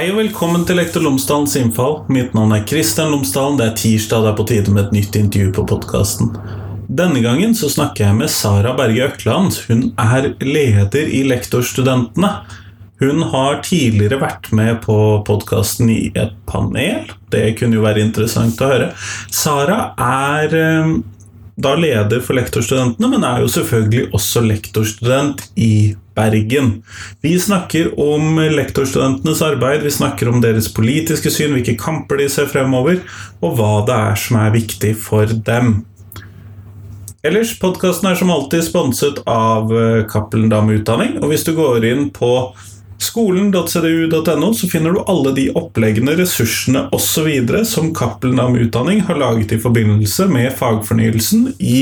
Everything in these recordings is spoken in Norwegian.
Hei og velkommen til Lektor Lomsdalens innfall. Mitt navn er Kristian Lomsdalen. Det er tirsdag, det er på tide med et nytt intervju på podkasten. Denne gangen så snakker jeg med Sara Berge Økland. Hun er leder i Lektorstudentene. Hun har tidligere vært med på podkasten i et panel. Det kunne jo være interessant å høre. Sara er eh, da leder for lektorstudentene, men er jo selvfølgelig også lektorstudent i Bergen. Vi snakker om lektorstudentenes arbeid, vi snakker om deres politiske syn, hvilke kamper de ser fremover, og hva det er som er viktig for dem. Ellers, podkasten er som alltid sponset av eh, Cappelen Dame Utdanning, og hvis du går inn på Skolen.cdu.no så finner du alle de oppleggene, ressursene osv. som Cappelen Dame Utdanning har laget i forbindelse med fagfornyelsen i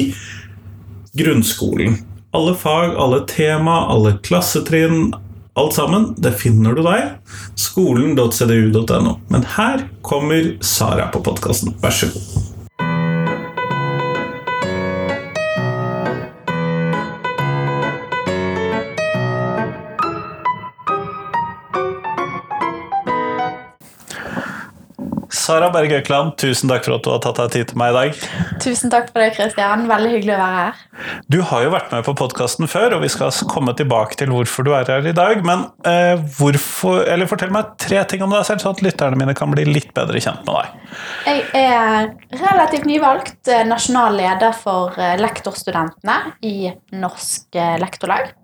grunnskolen. Alle fag, alle tema, alle klassetrinn, alt sammen, det finner du der. Skolen.cdu.no. Men her kommer Sara på podkasten. Vær så god. Sara Berg Økland, tusen takk for at du har tatt deg tid til meg i dag. Tusen takk for det, Kristian. Veldig hyggelig å være her. Du har jo vært med på podkasten før, og vi skal komme tilbake til hvorfor du er her i dag. Men eh, hvorfor, eller fortell meg tre ting om deg selv, sånn at lytterne mine kan bli litt bedre kjent med deg. Jeg er relativt nyvalgt eh, nasjonal leder for eh, lektorstudentene i Norsk eh, Lektorlag.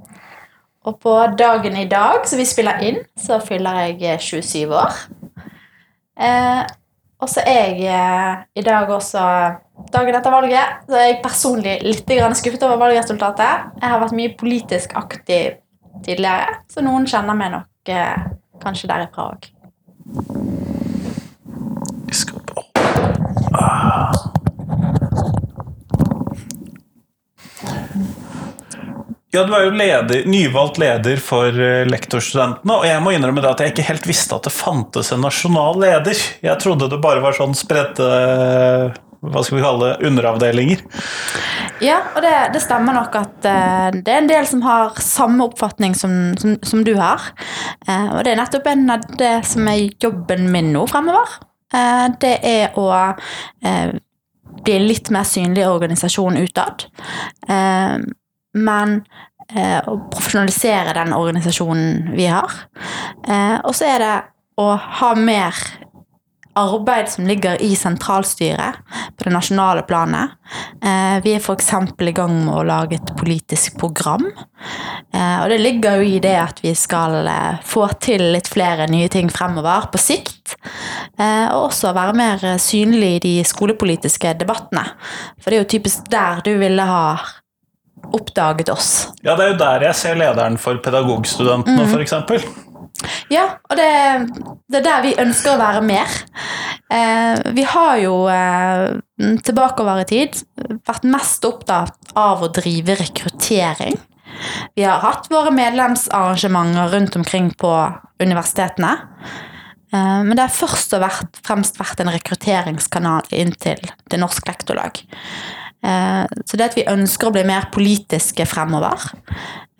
Og på dagen i dag, som vi spiller inn, så fyller jeg 27 år. Eh, og så er jeg eh, i dag også Dagen etter valget så er jeg personlig litt skuffet over valgresultatet. Jeg har vært mye politisk aktiv tidligere, så noen kjenner meg nok eh, kanskje derifra òg. Ja, Du er jo leder, nyvalgt leder for eh, lektorstudentene, og jeg må innrømme at jeg ikke helt visste at det fantes en nasjonal leder. Jeg trodde det bare var sånn spredte hva skal vi kalle det, underavdelinger. Ja, og det, det stemmer nok at uh, det er en del som har samme oppfatning som, som, som du har. Uh, og det er nettopp en av det som er jobben min nå fremover. Uh, det er å bli litt mer synlig organisasjon utad. Men eh, å profesjonalisere den organisasjonen vi har. Eh, og så er det å ha mer arbeid som ligger i sentralstyret på det nasjonale planet. Eh, vi er f.eks. i gang med å lage et politisk program. Eh, og det ligger jo i det at vi skal eh, få til litt flere nye ting fremover på sikt. Eh, og også være mer synlig i de skolepolitiske debattene. For det er jo typisk der du ville ha oppdaget oss. Ja, det er jo der jeg ser lederen for pedagogstudentene, mm. f.eks. Ja, og det, det, er der vi ønsker å være mer. Eh, vi har jo eh, tilbakeover i tid vært mest opptatt av å drive rekruttering. Vi har hatt våre medlemsarrangementer rundt omkring på universitetene. Eh, men det har først og fremst vært en rekrutteringskanal inn til Det norske Lektorlag. Eh, så det at vi ønsker å bli mer politiske fremover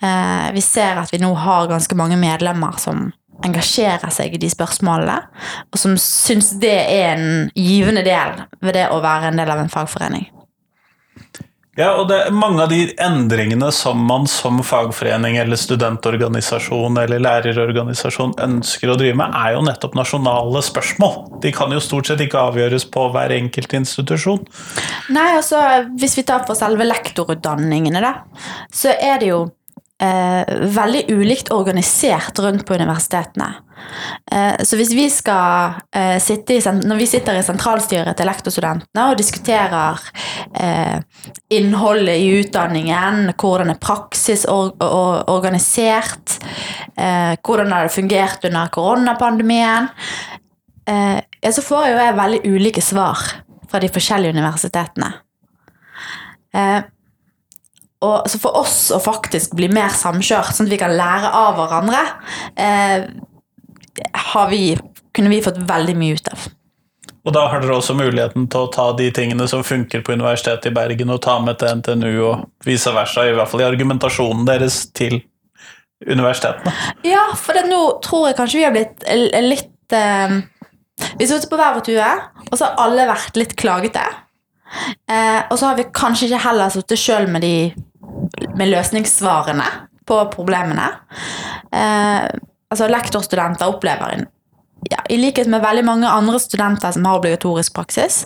eh, Vi ser at vi nå har ganske mange medlemmer som engasjerer seg i de spørsmålene, og som syns det er en givende del ved det å være en del av en fagforening. Ja, og det, Mange av de endringene som man som fagforening eller studentorganisasjon eller lærerorganisasjon ønsker å drive med, er jo nettopp nasjonale spørsmål. De kan jo stort sett ikke avgjøres på hver enkelt institusjon. Nei, altså Hvis vi tar for selve lektorutdanningene, da, så er det jo eh, veldig ulikt organisert rundt på universitetene. Eh, så hvis vi skal eh, sitte i, Når vi sitter i sentralstyret til lektorstudentene og diskuterer eh, innholdet i utdanningen, hvordan er praksis or or organisert, eh, hvordan har det fungert under koronapandemien, eh, så får jeg jo jeg veldig ulike svar fra de forskjellige universitetene. Eh, og så for oss å faktisk bli mer samkjørt, sånn at vi kan lære av hverandre, eh, har vi, kunne vi fått veldig mye ut av. Og da har dere også muligheten til å ta de tingene som funker på Universitetet i Bergen, og ta med til NTNU og vice versa, i hvert fall i argumentasjonen deres til universitetene. Ja, for nå tror jeg kanskje vi har blitt litt eh, Vi sitter på hver vår tue, og så har alle vært litt klagete. Eh, og så har vi kanskje ikke heller sittet sjøl med, de- med løsningssvarene på problemene. Eh, altså Lektorstudenter opplever en ja, I likhet med veldig mange andre studenter som har obligatorisk praksis,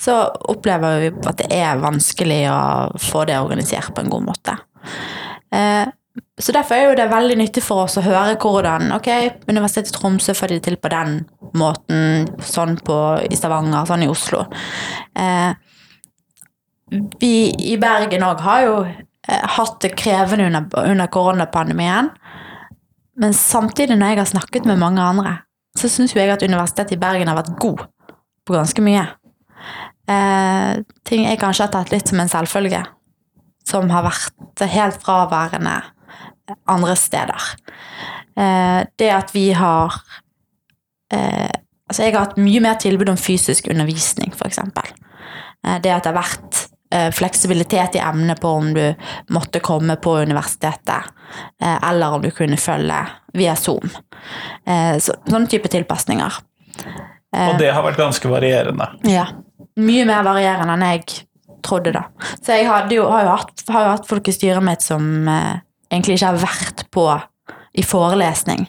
så opplever vi at det er vanskelig å få det organisert på en god måte. Eh, så derfor er jo det veldig nyttig for oss å høre hvordan ok, Universitetet i Tromsø får de til på den måten, sånn på, i Stavanger, sånn i Oslo. Eh, vi i Bergen òg har jo hatt det krevende under, under koronapandemien. Men samtidig, når jeg har snakket med mange andre, så syns jo jeg at Universitetet i Bergen har vært god på ganske mye. Eh, ting jeg kanskje har tatt litt som en selvfølge, som har vært helt fraværende andre steder. Eh, det at vi har eh, Altså, jeg har hatt mye mer tilbud om fysisk undervisning, f.eks. Eh, det at det har vært eh, fleksibilitet i emnet på om du måtte komme på universitetet, eh, eller om du kunne følge via Zoom. Eh, så, sånne type tilpasninger. Og det har vært ganske varierende. Ja. Mye mer varierende enn jeg trodde, da. Så jeg jo, har, jo hatt, har jo hatt folk i styret mitt som eh, egentlig ikke har vært på i forelesning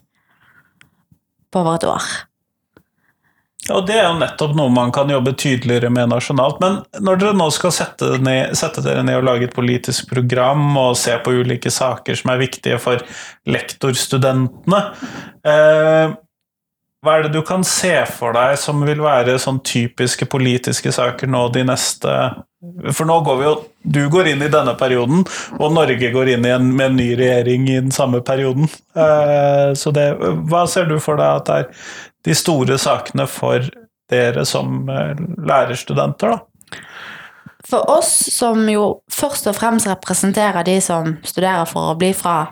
på over et år. Og det er jo nettopp noe man kan jobbe tydeligere med nasjonalt. Men når dere nå skal sette, ned, sette dere ned og lage et politisk program og se på ulike saker som er viktige for lektorstudentene, eh, hva er det du kan se for deg som vil være sånn typiske politiske saker nå de neste For nå går vi jo Du går inn i denne perioden, og Norge går inn en, med en ny regjering i den samme perioden. Eh, så det, hva ser du for deg at det er de store sakene for dere som eh, lærerstudenter, da? For oss som jo først og fremst representerer de som studerer for å bli fra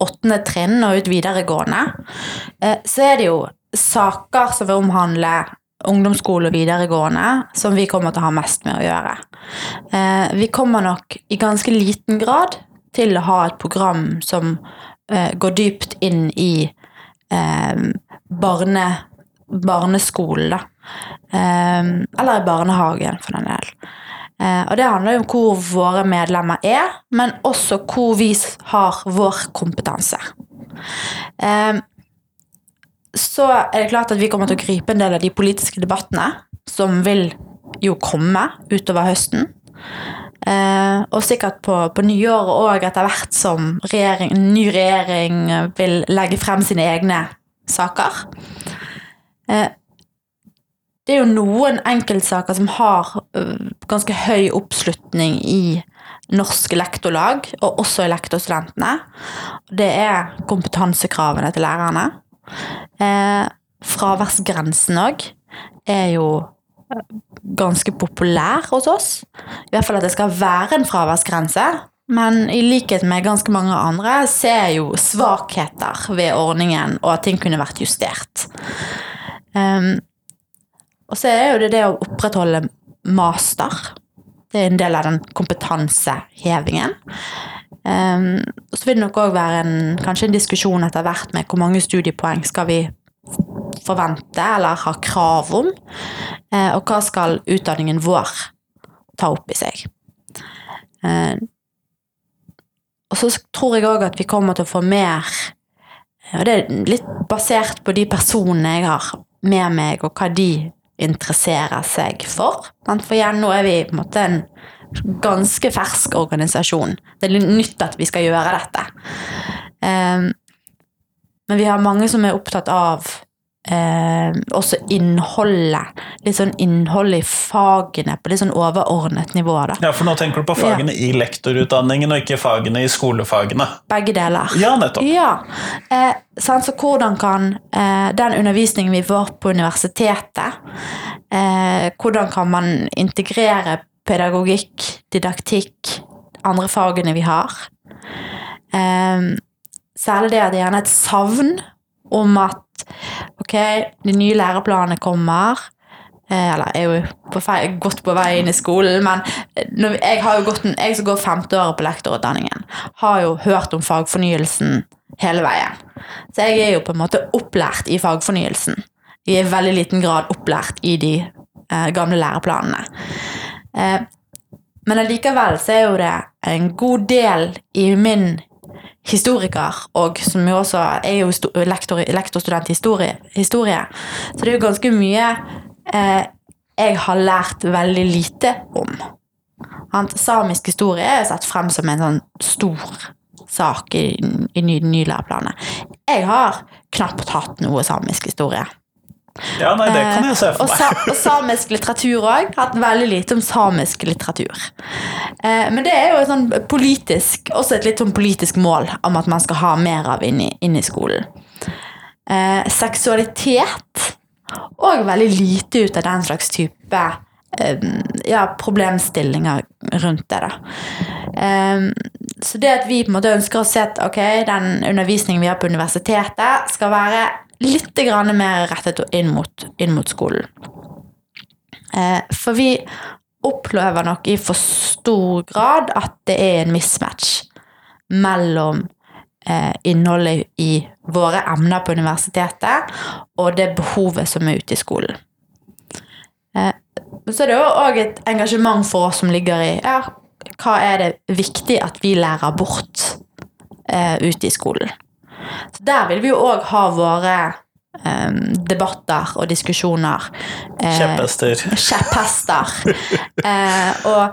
åttende trinn og ut videregående, eh, så er det jo saker som vil omhandle ungdomsskole og videregående, som vi kommer til å ha mest med å gjøre. Eh, Vi kommer nok i ganske liten grad til å ha et program som går dypt inn i barne, barneskolen, da. Eh, Eller i barnehagen, for den del. Eh, og det handler jo om hvor våre medlemmer er, men også hvor vi har vår kompetanse. Eh, så er det klart at vi kommer til å gripe en del av de politiske debattene som vil jo komme utover høsten. Eh, og sikkert på, på nyåret òg, etter hvert som regjering, ny regjering vil legge frem sine egne saker. Eh, det er jo noen enkeltsaker som har øh, ganske høy oppslutning i norske lektorlag, og også i lektorstudentene. Det er kompetansekravene til lærerne. Eh, fraværsgrensen òg er jo øh, ganske populær hos oss. I hvert fall at det skal være en fraværsgrense. Men i likhet med ganske mange andre ser jeg jo svakheter ved ordningen, og at ting kunne vært justert. Um, og så er jo det det å opprettholde master. Det er en del av den kompetansehevingen. Um, og så vil det nok òg være en, kanskje en diskusjon etter hvert med hvor mange studiepoeng skal vi forvente eller ha krav om, uh, og hva skal utdanningen vår ta opp i seg. Uh, og så tror jeg òg at vi kommer til å få mer Og det er litt basert på de personene jeg har med meg, og hva de interesserer seg for. For igjen, nå er vi på en måte en ganske fersk organisasjon. Det er litt nytt at vi skal gjøre dette. Eh, men vi har mange som er opptatt av eh, også innholdet. Litt sånn innhold i fagene på litt sånn overordnet nivå. da. Ja, For nå tenker du på fagene i lektorutdanningen, og ikke fagene i skolefagene. Begge deler. Ja, nettopp. Ja. Eh, sånn, så hvordan kan eh, den undervisningen vi får på universitetet, eh, hvordan kan man integrere pedagogikk, didaktikk, andre fagene vi har? Eh, særlig det at det gjerne er et savn om at ok, de nye læreplanene kommer, eh, eller jeg er jo på feil, godt på vei inn i skolen, men når jeg, har jo gått, jeg som går femteåret på lektorutdanningen, har jo hørt om fagfornyelsen hele veien. Så jeg er jo på en måte opplært i fagfornyelsen. i veldig liten grad opplært i de eh, gamle læreplanene. Eh, men allikevel så er jo det en god del i min historiker, og som jo også er jo lektor, lektorstudent i historie, historie, så det er jo ganske mye eh, jeg har lært veldig lite om. Samisk historie er sett frem som en sånn stor sak i, i ny, ny læreplan. Jeg har knapt hatt noe samisk historie. Ja, nei, det kan jeg se Eh, for og, meg. sa, og samisk litteratur òg. Hatt veldig lite om samisk litteratur. Eh, men det er jo et sånn politisk, også et litt sånn politisk mål om at man skal ha mer av inn i, inn i skolen. Eh, seksualitet og veldig lite ut av den slags type ja, problemstillinger rundt det. da. Så det at vi på en måte ønsker å se at ok, den undervisningen vi har på universitetet, skal være litt mer rettet inn mot, inn mot skolen. Eh, for vi opplever nok i for stor grad at det er en mismatch mellom eh, innholdet i våre emner på universitetet og det behovet som er ute i skolen. Eh, så det er òg et engasjement for oss som ligger i ja, hva er det viktig at vi lærer bort eh, ute i skolen. Så der vil vi jo òg ha våre um, debatter og diskusjoner. eh, Kjepphester. kjepphester. eh, og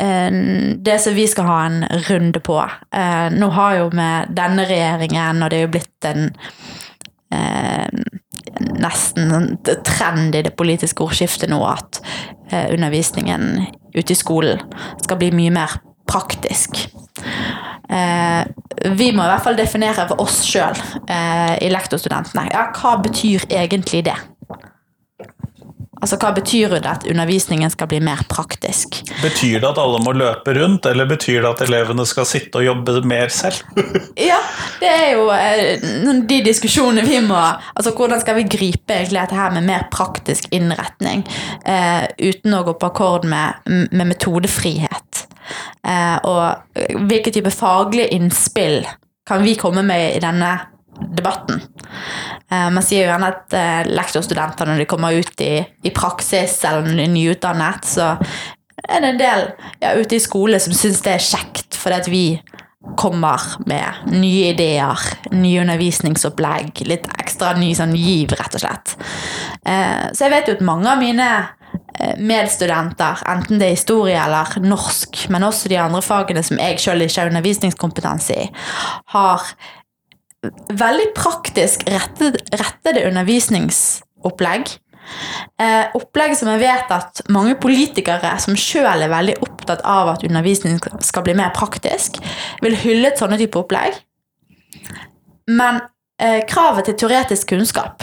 eh, det som vi skal ha en runde på eh, Nå har jo med denne regjeringen, og det er jo blitt en eh, nesten trend i det politiske ordskiftet nå at undervisningen ute i skolen skal bli mye mer praktisk. Eh, vi må i hvert fall definere for oss sjøl eh, i lektorstudentene. Ja, hva betyr egentlig det? Altså, Hva betyr det at undervisningen skal bli mer praktisk? Betyr det at alle må løpe rundt, eller betyr det at elevene skal sitte og jobbe mer selv? Ja, det er jo eh, de diskusjonene vi må Altså, Hvordan skal vi gripe egentlig dette her med mer praktisk innretning eh, uten å gå på akkord med, med metodefrihet? Eh, og hvilke type faglige innspill kan vi komme med i denne debatten? Eh, man sier jo gjerne at eh, lektorstudenter når de kommer ut i, i praksis eller når de er nyutdannet, så er det en del ja, ute i skole som syns det er kjekt, fordi at vi kommer med nye ideer, nye undervisningsopplegg, litt ekstra ny sånn giv, rett og slett. Så jeg vet jo at mange av mine medstudenter, enten det er historie eller norsk, men også de andre fagene som jeg sjøl ikke har undervisningskompetanse i, har veldig praktisk rettede, rettede undervisningsopplegg. Eh, opplegg som jeg vet at mange politikere som sjøl er veldig opptatt av at undervisning skal bli mer praktisk, vil hylle et sånne type opplegg. Men eh, kravet til teoretisk kunnskap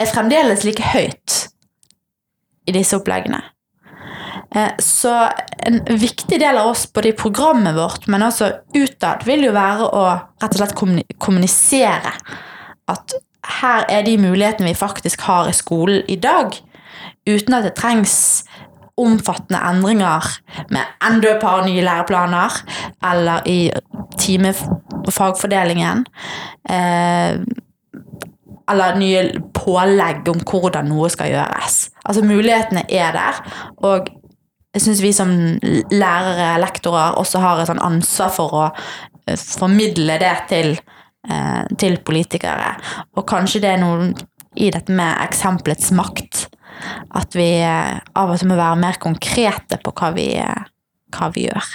er fremdeles like høyt i disse oppleggene. Eh, Så en viktig del av oss både i programmet vårt, men også utad, vil jo være å rett og slett kommunisere at her er de mulighetene vi faktisk har i skolen i dag, uten at det trengs omfattende endringer med enda et par nye læreplaner, eller i timefagfordelingen, eh, eller nye pålegg om hvordan noe skal gjøres. Altså mulighetene er der, og jeg syns vi som lærere, lektorer, også har et ansvar for å eh, formidle det til, eh, til politikere. Og kanskje det er noe i dette med eksempelets makt. At vi eh, av og til må være mer konkrete på hva vi, hva vi gjør.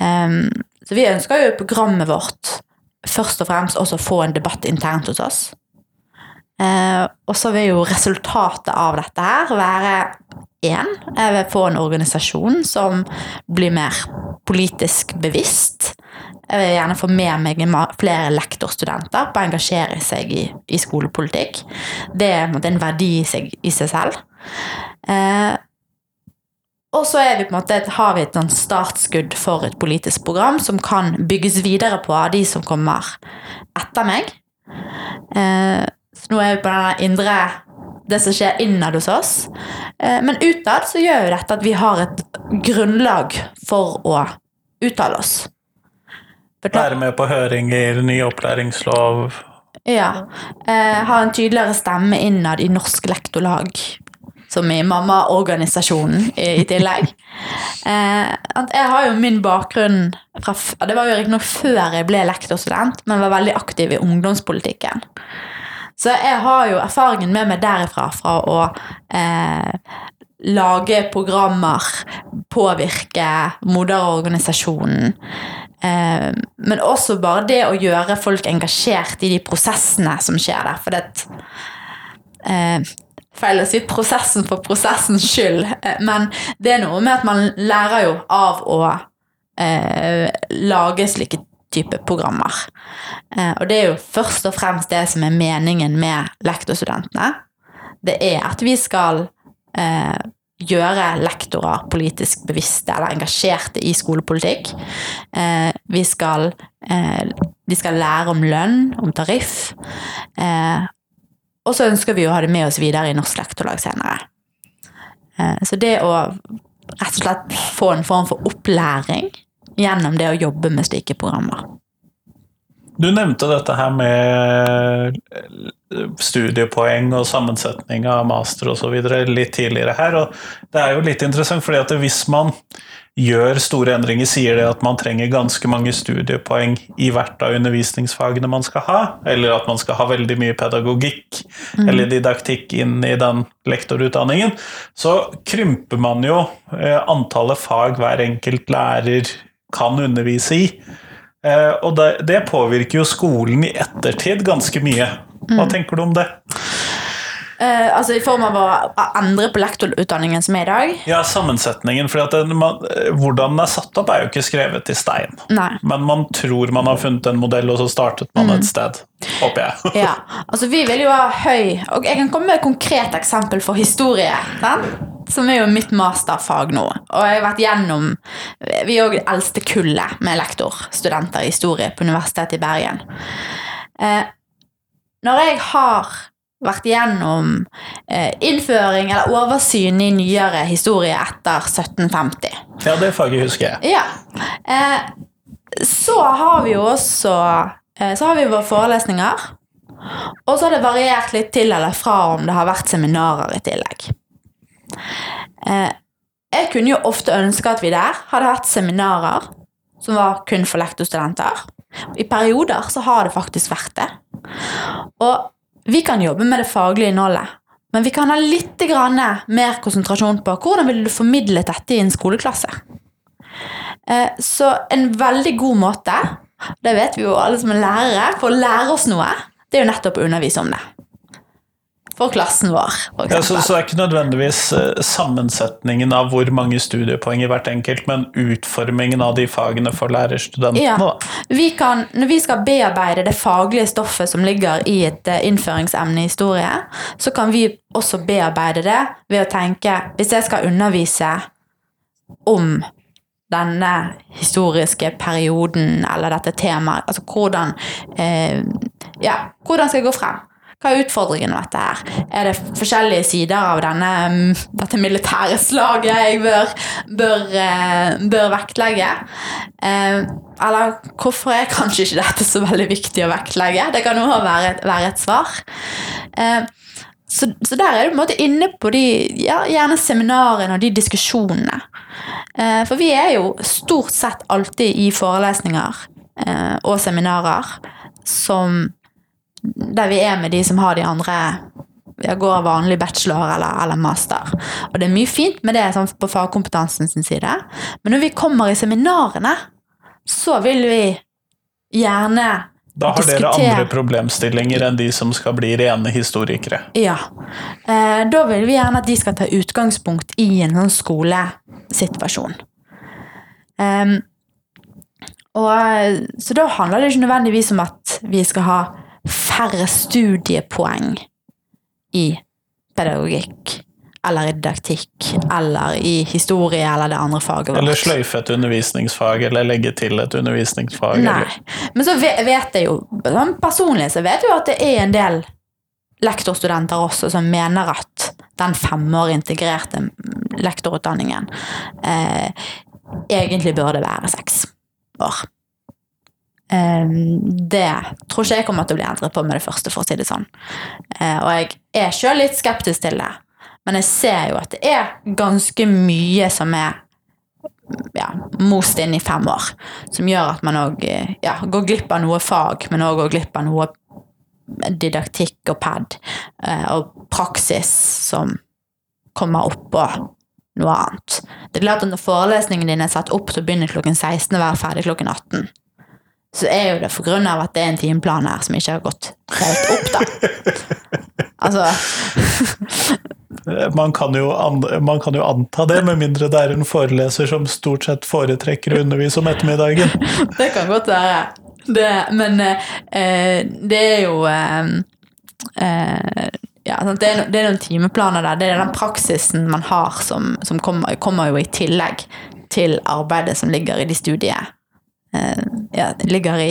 Em, så vi ønsker jo programmet vårt først og fremst også å få en debatt internt hos oss. Eh, og så vil jo resultatet av dette her være én, jeg vil få en organisasjon som blir mer politisk bevisst. Jeg vil gjerne få med meg flere lektorstudenter på å engasjere seg i, i skolepolitikk. Det er en verdi i seg, i seg selv. Eh, og så vi måte, har vi et startskudd for et politisk program som kan bygges videre på av de som kommer etter meg. Eh, så nå er vi på denne indre det som skjer innad hos oss. Eh, Men utad så gjør jo dette at vi har et grunnlag for å uttale oss. Være med på høringer, ny opplæringslov Ja. Eh, ha en tydeligere stemme innad i Norsk Lektorlag. Som i mammaorganisasjonen i, i tillegg. Eh, jeg har jo min bakgrunn fra Det var jo riktignok før jeg ble lektorstudent, men var veldig aktiv i ungdomspolitikken. Så jeg har jo erfaringen med meg derifra fra å eh, lage programmer, påvirke moderorganisasjonen. Eh, men også bare det å gjøre folk engasjert i de prosessene som skjer der. For det eh, Feil å si prosessen for prosessens skyld, eh, men det er noe med at man lærer jo av å eh, lage slike type programmer. Eh, og det er jo først og fremst det som er meningen med lektorstudentene. Det er at vi skal eh, gjøre lektorer politisk bevisste eller engasjerte i skolepolitikk. Eh, vi skal, eh, de skal lære om lønn, om tariff. Eh, og så ønsker vi å ha det med oss videre i Norsk Lektorlag senere. Eh, så det å rett og slett få en form for opplæring gjennom det å jobbe med slike programmer. Du nevnte dette her med studiepoeng og sammensetning av master osv. litt tidligere her. og Det er jo litt interessant, fordi at hvis man gjør store endringer, sier det at man trenger ganske mange studiepoeng i hvert av undervisningsfagene man skal ha, eller at man skal ha veldig mye pedagogikk eller didaktikk inn i den lektorutdanningen, så krymper man jo eh, antallet fag hver enkelt lærer kan undervise i. Eh, og det, det påvirker jo skolen i ettertid ganske mye. Hva tenker du om det? Uh, altså I form av å endre på lektorutdanningen som er i dag? Ja, sammensetningen. For eh, hvordan den er satt opp, er jo ikke skrevet i stein. Nei. Men man tror man har funnet en modell, og så startet man et sted. Håper jeg. Ja, altså Vi vil jo ha høy Og jeg kan komme med et konkret eksempel for historie. Sant? Som er jo mitt masterfag nå. Og jeg har vært gjennom Vi er jo det eldste kullet med lektorstudenter i historie på Universitetet i Bergen. Eh, når jeg har vært gjennom eh, innføring eller oversyn i nyere historie etter 1750 Ja, det faget husker jeg. ja. Eh, så har vi jo også eh, Så har vi våre forelesninger. Og så har det variert litt til eller fra om det har vært seminarer i tillegg. Eh, jeg kunne jo ofte ønske at vi der hadde hatt seminarer som var kun for lektorstudenter. I perioder så har det faktisk vært det. Og vi kan jobbe med det faglige innholdet, men vi kan ha litt mer konsentrasjon på hvordan vil du formidle dette i en skoleklasse. Eh, Så en veldig god måte, det vet vi jo alle som er lærere, for å lære oss noe, det er jo nettopp å undervise om det. For klassen vår, for Ja, så, så det er ikke nødvendigvis eh, sammensetningen av hvor mange studiepoeng i hvert enkelt, men utformingen av de fagene for lærerstudentene. Ja. Vi kan, når vi skal bearbeide det faglige stoffet som ligger i et eh, innføringsemne i historie, så kan vi også bearbeide det ved å tenke Hvis jeg skal undervise om denne historiske perioden eller dette temaet, altså hvordan eh, Ja, hvordan skal jeg gå frem? Hva er utfordringen med dette her? Er det forskjellige sider av denne, mm, dette militære slaget jeg bør, bør, eh, bør vektlegge? Eh, eller hvorfor er kanskje ikke dette så veldig viktig å vektlegge? Det kan jo være, være et svar. Eh, så, så der er du på en måte inne på de ja, gjerne seminarene og de diskusjonene. For vi er jo stort sett alltid i forelesninger og seminarer som der vi er med de som har de andre jeg går vanlig bachelor eller, eller master. Og det er mye fint med det sånn, på fagkompetansen sin side. Men når vi kommer i seminarene, så vil vi gjerne Da har dere andre problemstillinger enn de som skal bli rene historikere. Ja. Eh, da vil vi gjerne at de skal ta utgangspunkt i en sånn skolesituasjon. Og, så da handler det ikke nødvendigvis om at vi skal ha færre studiepoeng i pedagogikk eller i didaktikk eller i historie eller det andre faget vårt. Eller sløyfe et undervisningsfag, eller legge til et undervisningsfag. Nei. Eller. Men så vet jeg jo sånn personlig så vet jeg jo at det er en del lektorstudenter også som mener at den femårig integrerte lektorutdanningen eh, egentlig burde være seks år. Eh, det tror ikke jeg kommer til å bli endret på med det første, for å si det sånn. Eh, og jeg er sjøl litt skeptisk til det, men jeg ser jo at det er ganske mye som er ja, most inn i fem år, som gjør at man òg ja, går glipp av noe fag, men òg går glipp av noe didaktikk og pad eh, og praksis som kommer oppå noe annet. Det er klart at Når forelesningen din er satt opp til å begynne klokken 16 og være ferdig klokken 18, så er jo det for grunn av at det er en timeplan her som ikke har gått helt opp, da. Altså Man kan, man kan jo anta det, med mindre det er en foreleser som stort sett foretrekker å undervise om ettermiddagen. Det kan godt være. Det, men eh, det er jo eh, eh, ja, det, er, det, er, noen timeplaner der. Det er den praksisen man har som, som kommer, kommer, jo i tillegg til arbeidet som ligger i de studiet eh, Ja, ligger i,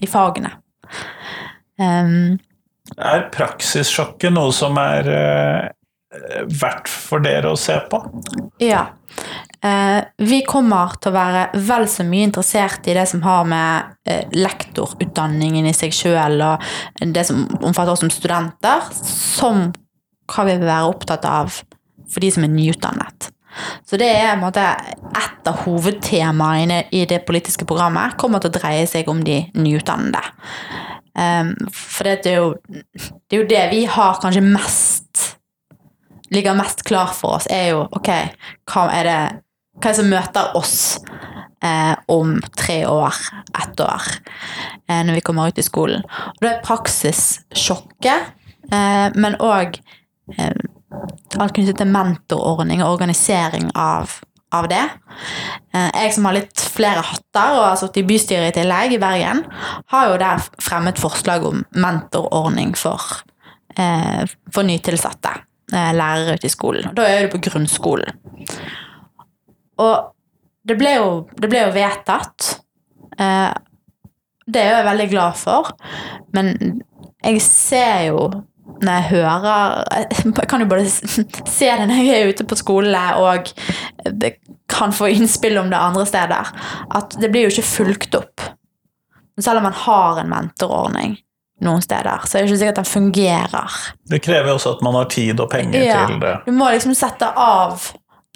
i fagene. Um, er praksissjokket noe som er eh, verdt for dere å se på? Ja. Eh, vi kommer til å være vel så mye interessert i det som har med eh, lektorutdanningen i seg sjøl og det som omfatter oss som studenter, som hva vi vil være opptatt av for de som er nyutdannet. Så det er en måte, et av hovedtemaene i det politiske programmet kommer til å dreie seg om de nyutdannede. Um, for det er, jo, det er jo det vi har kanskje mest ligger mest klar for oss, er jo ok, hva er det hva er det som møter oss eh, om tre år, ett år, eh, når vi kommer ut i skolen. Og det er praksissjokket, eh, men òg alt knyttet til mentorordning og organisering av, av det. Eh, jeg som har litt flere hatter og har sittet i bystyret i tillegg, i Bergen, har jo der fremmet forslag om mentorordning for, eh, for nytilsatte. Eh, lærere ute i skolen. Da er det på grunnskolen. Og det ble jo, det ble jo vedtatt. Det er jeg veldig glad for. Men jeg ser jo når jeg hører Jeg kan jo både se det når jeg er ute på skole og kan få innspill om det andre steder, at det blir jo ikke fulgt opp. Selv om man har en mentorordning, noen steder. Så er det ikke sikkert at den fungerer. Det krever også at man har tid og penger ja, til det. Du må liksom sette av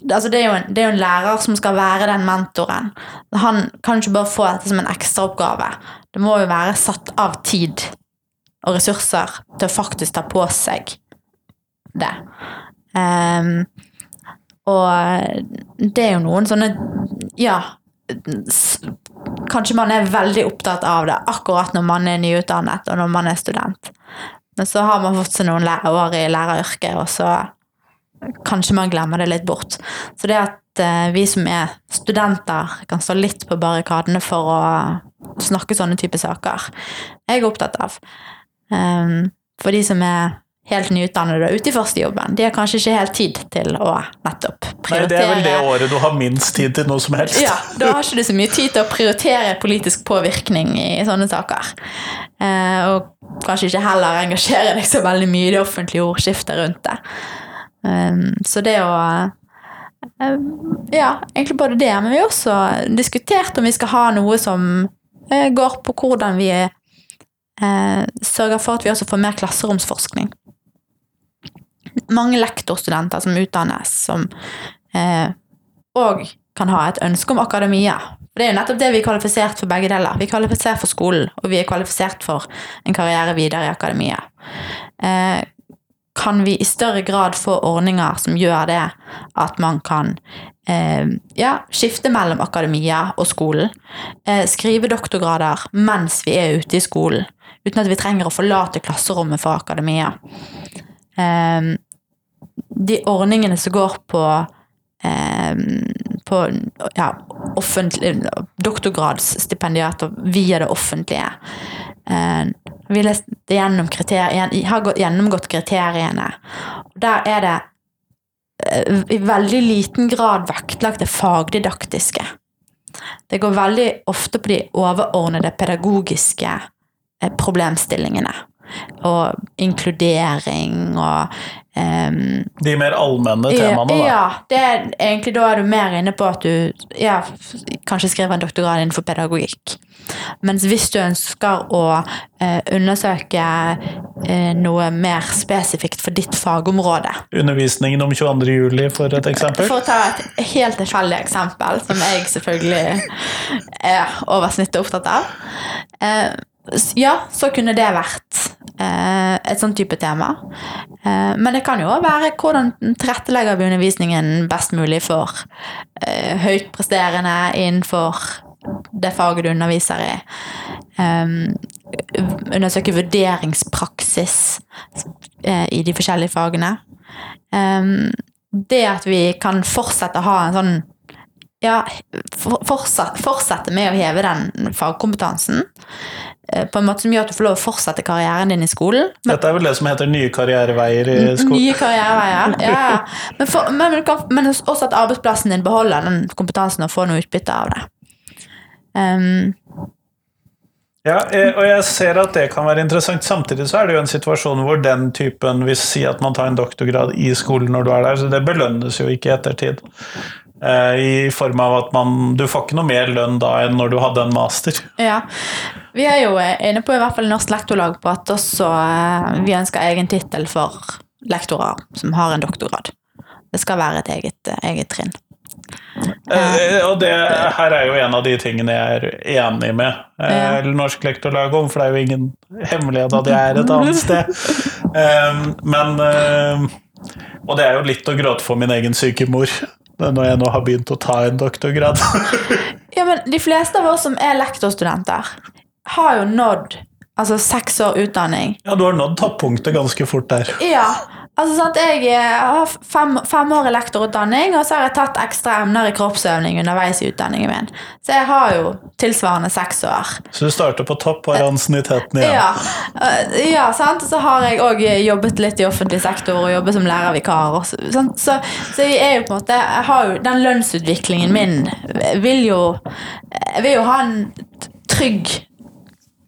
altså det, er en, det, er jo en, lærer som skal være den mentoren. Han kan ikke bare få dette som en ekstraoppgave. Det må jo være satt av tid og ressurser til å faktisk ta på seg det. Um, og det er jo noen sånne Ja, Kanskje man er veldig opptatt av det akkurat når man er nyutdannet og når man er student. Men så har man fått seg noen år i læreryrket, og så kanskje man glemmer det litt bort. Så det at eh, vi som er studenter, kan stå litt på barrikadene for å snakke sånne type saker, jeg er opptatt av. Um, for de som er helt nyutdannede ute i førstejobben. De har kanskje ikke helt tid til å nettopp prioritere Nei, Det er vel det året du har minst tid til noe som helst. Ja, da har ikke du så mye tid til å prioritere politisk påvirkning i sånne saker. Eh, og kanskje ikke heller engasjere deg så veldig mye i det offentlige ordskiftet rundt det. Um, så det å um, Ja, egentlig både det, men vi har også diskutert om vi skal ha noe som uh, går på hvordan vi uh, sørger for at vi også får mer klasseromsforskning mange lektorstudenter som utdannes, som òg eh, kan ha et ønske om akademia. For Det er jo nettopp det vi er kvalifisert for begge deler. Vi er kvalifisert for skolen, og vi er kvalifisert for en karriere videre i akademia. Eh, kan vi i større grad få ordninger som gjør det at man kan eh, ja, skifte mellom akademia og skolen? Eh, skrive doktorgrader mens vi er ute i skolen, uten at vi trenger å forlate klasserommet for akademia. Eh, de ordningene som går på eh, på ja, doktorgradsstipendiater via det offentlige. Eh, vi gjennom har gjennomgått kriteriene. Der er det eh, i veldig liten grad vektlagt det fagdidaktiske. Det går veldig ofte på de overordnede pedagogiske eh, problemstillingene. Og inkludering og um, De mer allmenne temaene, da. ja, det er egentlig da er du mer inne på at du ja, kanskje skriver en doktorgrad innenfor pedagogikk. Mens hvis du ønsker å uh, undersøke uh, noe mer spesifikt for ditt fagområde Undervisningen om 22. juli, for et eksempel. For å ta et helt tilfeldig eksempel, som jeg selvfølgelig er over snittet opptatt av. Eh, s- ja, så kunne det vært eh, et sånn type tema. Eh, men det kan jo òg være hvordan tilrettelegger vi undervisningen best mulig for eh, høyt presterende innenfor det faget du underviser i. Um, undersøke vurderingspraksis eh, i de forskjellige fagene. Um, det at vi kan fortsette å ha en sånn ja, fortsette med å heve den fagkompetansen. Eh, På en måte som gjør at du får lov å fortsette karrieren din i skolen. Men, Dette er vel det som heter nye karriereveier i skolen. nye karriereveier. Ja. Men, for, men, men, men også at arbeidsplassen din beholder den kompetansen og får noe utbytte av det. Um, Ja, eh, og jeg ser at det kan være interessant. Samtidig så er det jo en situasjon hvor den typen vil si at man tar en doktorgrad i skolen når du er der, så det belønnes jo ikke i ettertid. Eh, I form av at man Du får ikke noe mer lønn da enn når du hadde en master. Ja. Vi er jo eh, inne på i hvert fall Norsk Lektorlag på at også eh, vi ønsker egen tittel for lektorer som har en doktorgrad. Det skal være et eget, eget trinn. Eh, og det her er jo en av de tingene jeg er enig med eh, Norsk Lektorlag om, for det er jo ingen hemmelighet at jeg er et annet sted. Eh, men Og det er jo litt å gråte for min egen syke mor, når jeg nå har begynt å ta en doktorgrad. Ja, men de fleste av oss som er lektorstudenter, har jo nådd altså seks år utdanning. ja, du har nådd toppunktet ganske fort der. Ja, altså sant, jeg eh, har fem, fem år i lektorutdanning, og så har jeg tatt ekstra emner i kroppsøvning underveis i utdanningen min. Så jeg har jo tilsvarende seks år. Så du starter på topp, av ansienniteten igjen. Ja, øh, ja sant? Så har jeg òg jobbet litt i offentlig sektor og jobbet som lærervikar. Og så, sant? så, så jeg er jo på en måte jeg har jo, Den lønnsutviklingen min vil jo vil jo ha en Trygg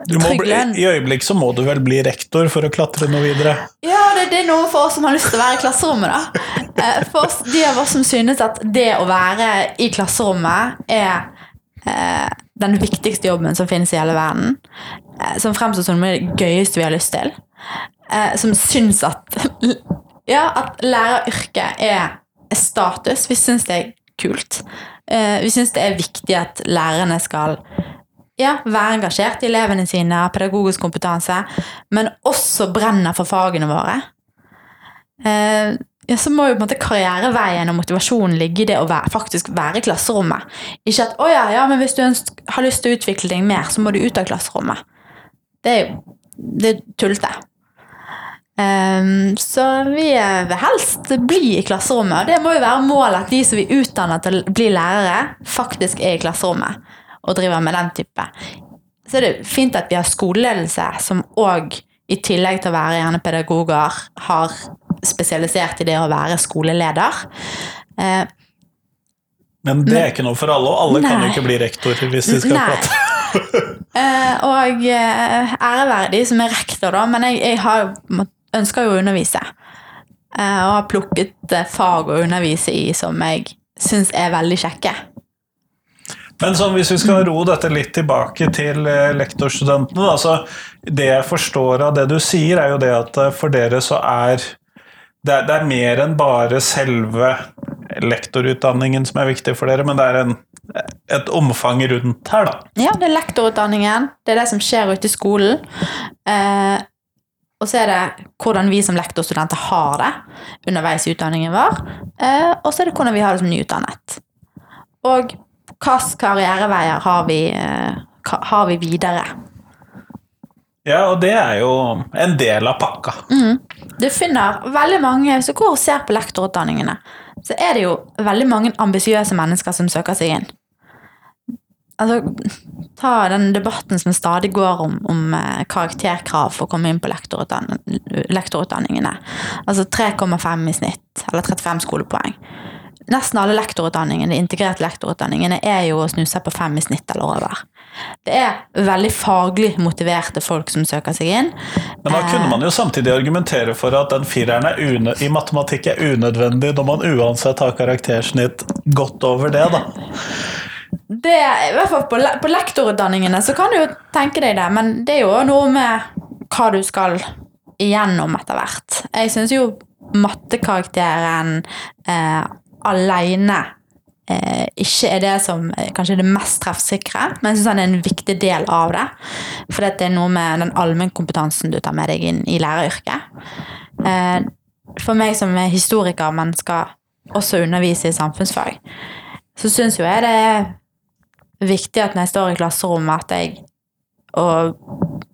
bli. I øyeblikk så må du vel bli rektor for å klatre noe videre. Ja, det, det er noe for oss som har lyst til å være i klasserommet, da. Eh, For oss, de av oss som synes at det å være i klasserommet er eh, den viktigste jobben som finnes i hele verden, eh, som fremstår som det gøyeste vi har lyst til, eh, som syns at Ja, at læreryrket er status. Vi syns det er kult. Eh, Vi syns det er viktig at lærerne skal ja, være engasjert i elevene sine, pedagogisk kompetanse, men også brenner for fagene våre. Eh, ja, så må jo på en måte karriereveien og motivasjonen ligge i det å være, faktisk være i klasserommet. Ikke at 'å ja, ja, men hvis du har lyst til å utvikle deg mer, så må du ut av klasserommet'. Det er jo det er tullete. Um, så vi vil helst bli i klasserommet, og det må jo være målet at de som vi utdanner til å bli lærere, faktisk er i klasserommet og driver med den type. Så er det fint at vi har skoleledelse som òg, i tillegg til å være gjerne pedagoger, har spesialisert i det å være skoleleder. Eh, Men det er ikke noe for alle, og alle kan jo ikke bli rektor hvis de skal Nei. prate. Eh, og ære være de som er rektor, da, men jeg, jeg har, ønsker jo å undervise. Eh, og har plukket eh, fag å undervise i som jeg syns er veldig kjekke. Men sånn, hvis vi skal ro dette litt tilbake til eh, lektorstudentene da, så Det jeg forstår av det du sier, er jo det at eh, for dere så er det, er- det er mer enn bare selve lektorutdanningen som er viktig for dere, men det er en, et omfang rundt her, da. Ja, det er lektorutdanningen. Det er det som skjer ute i skolen. Eh, og så er det hvordan vi som lektorstudenter har det underveis i utdanningen vår. Eh, og så er det hvordan vi har det som nyutdannet. Og hvilke karriereveier har vi, eh, har vi videre. Ja, og det er jo en del av pakka. Du finner veldig mange du går og ser på lektorutdanningene, så er det jo veldig mange ambisiøse mennesker som søker seg inn. Altså, ta den debatten som stadig går om, om eh, karakterkrav for å komme inn på lektorutdann lektorutdanningene. Altså 3,5 i snitt, eller 35 skolepoeng. Nesten alle lektorutdanningene, de integrerte lektorutdanningene er jo å snu seg på fem i snitt eller over. Det er veldig faglig motiverte folk som søker seg inn. Men da kunne man jo samtidig argumentere for at den fireren er i matematikk er unødvendig når man uansett har karaktersnitt godt over det, da. Det, I hvert fall på, le- på lektorutdanningene så kan du jo tenke deg det, men det er jo noe med hva du skal igjennom etter hvert. Jeg syns jo mattekarakteren eh, aleine eh, ikke er det som eh, kanskje er det mest treffsikre, men jeg syns han er en viktig del av det. For det er noe med den allmennkompetansen du tar med deg inn i læreryrket. Eh, for meg som er historiker, men skal også undervise i samfunnsfag, så syns jo jeg det er viktig at når jeg står i klasserommet, at jeg og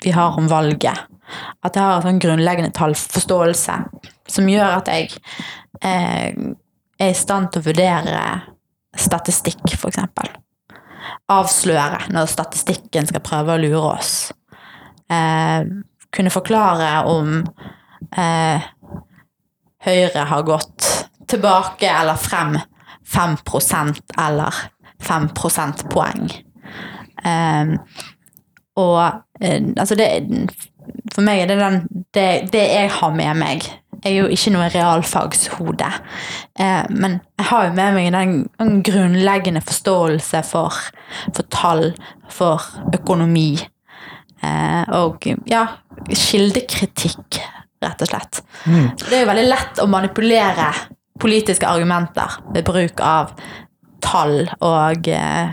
vi har om valget, at jeg har en sånn grunnleggende tallforståelse som gjør at jeg eh, er i stand til å vurdere statistikk, eksempel. Avsløre når statistikken skal prøve å lure oss. Eh, kunne forklare om eh, Høyre har gått tilbake eller frem 5% eller 5 prosentpoeng. Eh, og eh, altså det For meg er det den det, det jeg har med meg. Er jo ikke noe realfagshode, eh, men jeg har jo med meg den, den grunnleggende forståelse for, for tall, for økonomi. Eh, og ja, kildekritikk, rett og slett. Det er jo veldig lett å manipulere politiske argumenter ved bruk av tall og eh,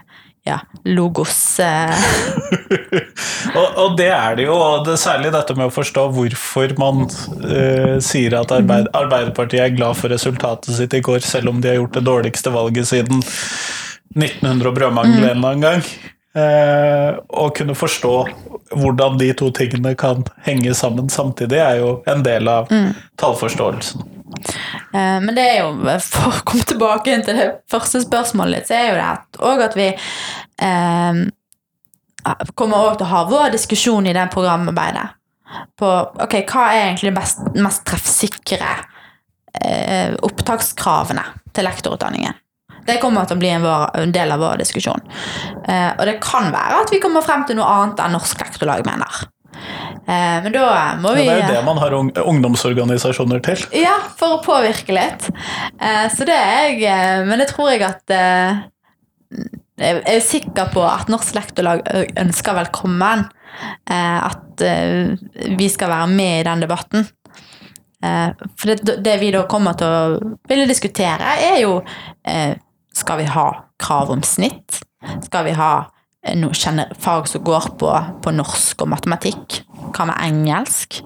ja, logos. Eh. Og, og det er det jo, og det særlig dette med å forstå hvorfor man eh, sier at Arbeid, Arbeiderpartiet er glad for resultatet sitt i går, selv om de har gjort det dårligste valget siden 1900 og brødmangel en eller annen gang. Eh, å kunne forstå hvordan de to tingene kan henge sammen samtidig, er jo en del av tallforståelsen. Eh, Men det er jo, for å komme tilbake til det første spørsmålet ditt, så er jo det og at vi eh, kommer også til å ha vår diskusjon i det programarbeidet. På ok, hva er egentlig de mest treffsikre eh, opptakskravene til lektorutdanningen? Det kommer til å bli en, vår, en del av vår diskusjon. Eh, og det kan være at vi kommer frem til noe annet enn Norsk Lektorlag mener. Eh, men da må Ja, det er jo det man har ungdomsorganisasjoner til. ja, for å påvirke litt. Eh, så det er jeg eh, Men det tror jeg at eh, Jeg er sikker på at Norsk Lektorlag ønsker velkommen. Eh, at eh, vi skal være med i den debatten. Eh, for det, det vi da kommer til å ville diskutere, er jo eh, Skal vi ha krav om snitt? Skal vi ha eh, noe fag som går på, på norsk og matematikk? Hva med engelsk?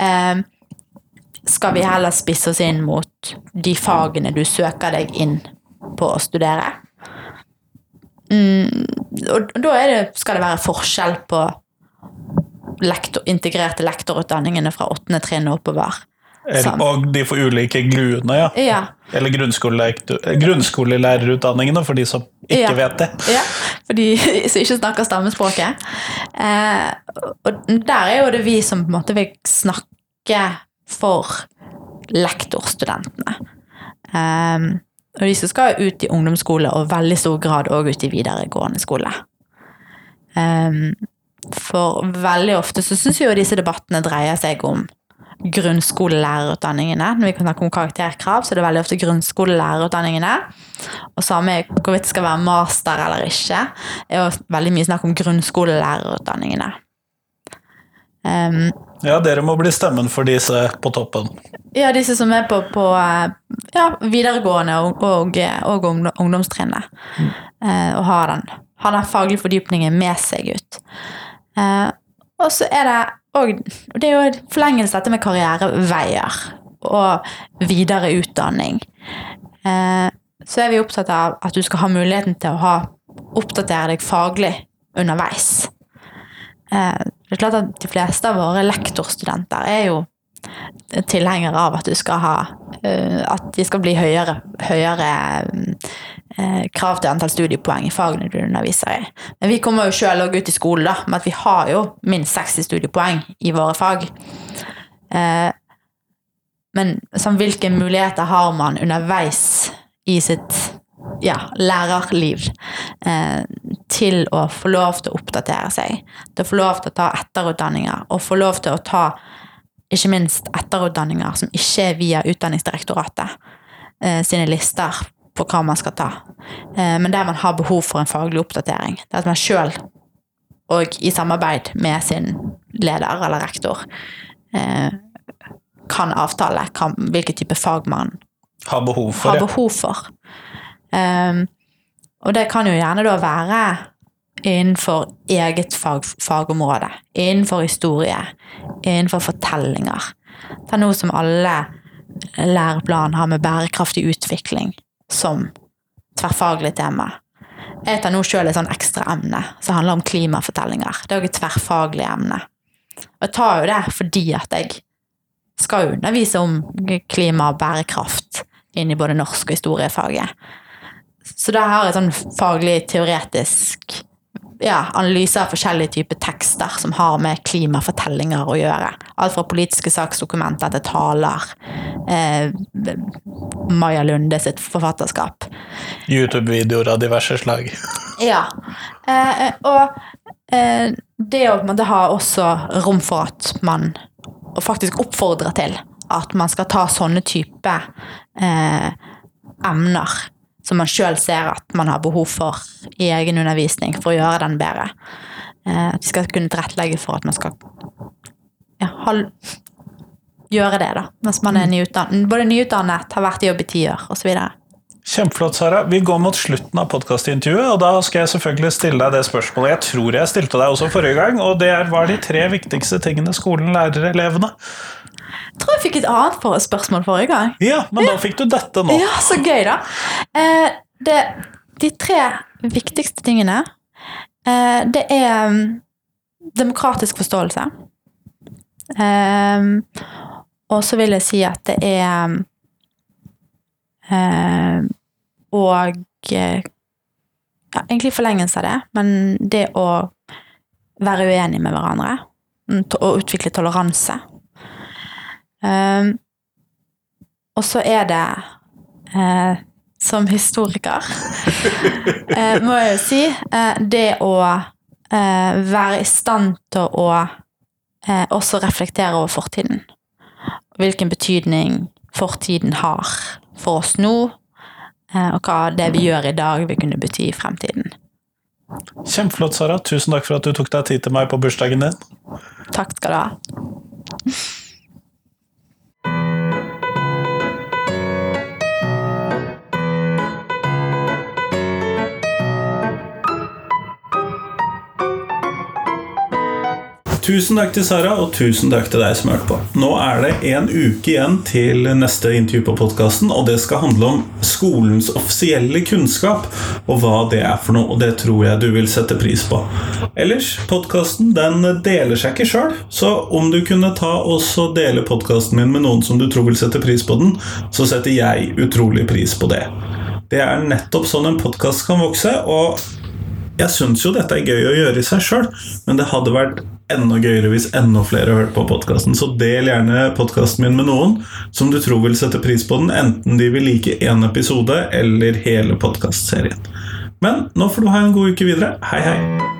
Eh, skal vi heller spisse oss inn mot de fagene du søker deg inn på å studere? Mm, og da det, skal det være forskjell på lektor, integrerte lektorutdanningene fra åttende trinn og oppover. Eller- Og de får ulike gluene, ja. Ja, Eller grunnskolelærerutdanningene, for de som ikke Ja. vet det. ja, for de som ikke snakker stammespråket. Eh, og der er jo det vi som på en måte vil snakke for lektorstudentene. Eh, og de som skal ut i ungdomsskole, og veldig stor grad òg ut i videregående skole. Eh, for veldig ofte så syns jo disse debattene dreier seg om grunnskolelærerutdanningene. Når vi kan snakke om karakterkrav, så er det veldig ofte grunnskolelærerutdanningene. Og samme hvorvidt det skal være master eller ikke, er jo veldig mye snakk om grunnskolelærerutdanningene. Um, Ja, dere må bli stemmen for disse på toppen. ja, disse som er på, på eh, ja, videregående og, og, og ungdomstrinnet. Mm. Uh, og har den, har den faglige fordypningen med seg ut. Uh, og så er det og det er jo en forlengelse dette med karriereveier og videre utdanning. Eh, så er vi opptatt av at du skal ha muligheten til å ha, oppdatere deg faglig underveis. Eh, det er klart at De fleste av våre lektorstudenter er jo tilhengere av at du skal ha eh, At de skal bli høyere, høyere eh, krav til antall studiepoeng i fagene du underviser i. Men vi kommer jo sjøl òg ut i skolen da, med at vi har jo minst 60 studiepoeng i våre fag. Eh, men sånn, hvilke muligheter har man underveis i sitt ja, lærerliv eh, til å få lov til å oppdatere seg, til å få lov til å ta etterutdanninger, og få lov til å ta ikke minst etterutdanninger som ikke er via Utdanningsdirektoratet eh, sine lister på hva man skal ta, eh, men der man har behov for en faglig oppdatering. Det er at man sjøl, og i samarbeid med sin leder eller rektor, eh, kan avtale kan, hvilke type fag man Har behov for har behov for. Um, og det kan jo gjerne da være innenfor eget fag, fagområde, innenfor historie, innenfor fortellinger. Det er noe som alle læreplaner har med bærekraftig utvikling som tverrfaglig tema. Jeg tar nå sjøl et sånn ekstra emne som handler om klimafortellinger. Det er jo et tverrfaglig emne. Og jeg tar jo det fordi at jeg skal undervise om klima og bærekraft inn i både norsk og historiefaget. Så da har jeg sånn faglig teoretisk ja, analyse av forskjellige typer tekster som har med klimafortellinger å gjøre. Alt fra politiske saksdokumenter til taler. Eh, Maja Lunde sitt forfatterskap. YouTube-videoer av diverse slag. Ja. Eh, og eh, det å på en måte ha også rom for at man faktisk oppfordrer til at man skal ta sånne type eh, emner som man sjøl ser at man har behov for i egen undervisning for å gjøre den bedre. Eh, at vi skal kunne tilrettelegge for at man skal ja, gjøre det, da. Mens man er nyutdannet, både nyutdannet, har vært i jobb i ti år, osv. Kjempeflott, Sara. Vi går mot slutten av podkastintervjuet, og da skal jeg selvfølgelig stille deg det spørsmålet jeg tror jeg stilte deg også forrige gang, og det er hva er de tre viktigste tingene skolen lærer elevene? Jeg tror jeg fikk et annet for spørsmål forrige gang. Ja, men da fikk du dette nå. Ja, så gøy, da. Eh, det, de tre viktigste tingene, eh, det er mm, demokratisk forståelse. Eh, og så vil jeg si at det er eh, Og eh, ja, egentlig forlengelse av det, men det å være uenig med hverandre. mm, Og utvikle toleranse. Um, og så er det eh, som historiker, eh, må jeg jo si, eh, det å eh, være i stand til å eh, også reflektere over fortiden. Hvilken betydning fortiden har for oss nå, eh, og hva det vi gjør i dag vil kunne bety i fremtiden. Kjempeflott, Sara. Tusen takk for at du tok deg tid til meg på bursdagen din. Takk skal du ha. Tusen takk til Sara, og tusen takk til deg som hørte på. Nå er det en uke igjen til neste intervju på podkasten, og det skal handle om skolens offisielle kunnskap, og hva det er for noe, og det tror jeg du vil sette pris på. Ellers, podkasten den deler seg ikke sjøl, så om du kunne ta også dele podkasten min med noen som du tror vil sette pris på den, så setter jeg utrolig pris på det. Det er nettopp sånn en podkast kan vokse, og jeg syns jo dette er gøy å gjøre i seg sjøl, men det hadde vært enda gøyere hvis enda flere hørte på podkasten. Så del gjerne podkasten min med noen som du tror vil sette pris på den, enten de vil like én episode eller hele podkastserien. Men nå får du ha en god uke videre. Hei, hei.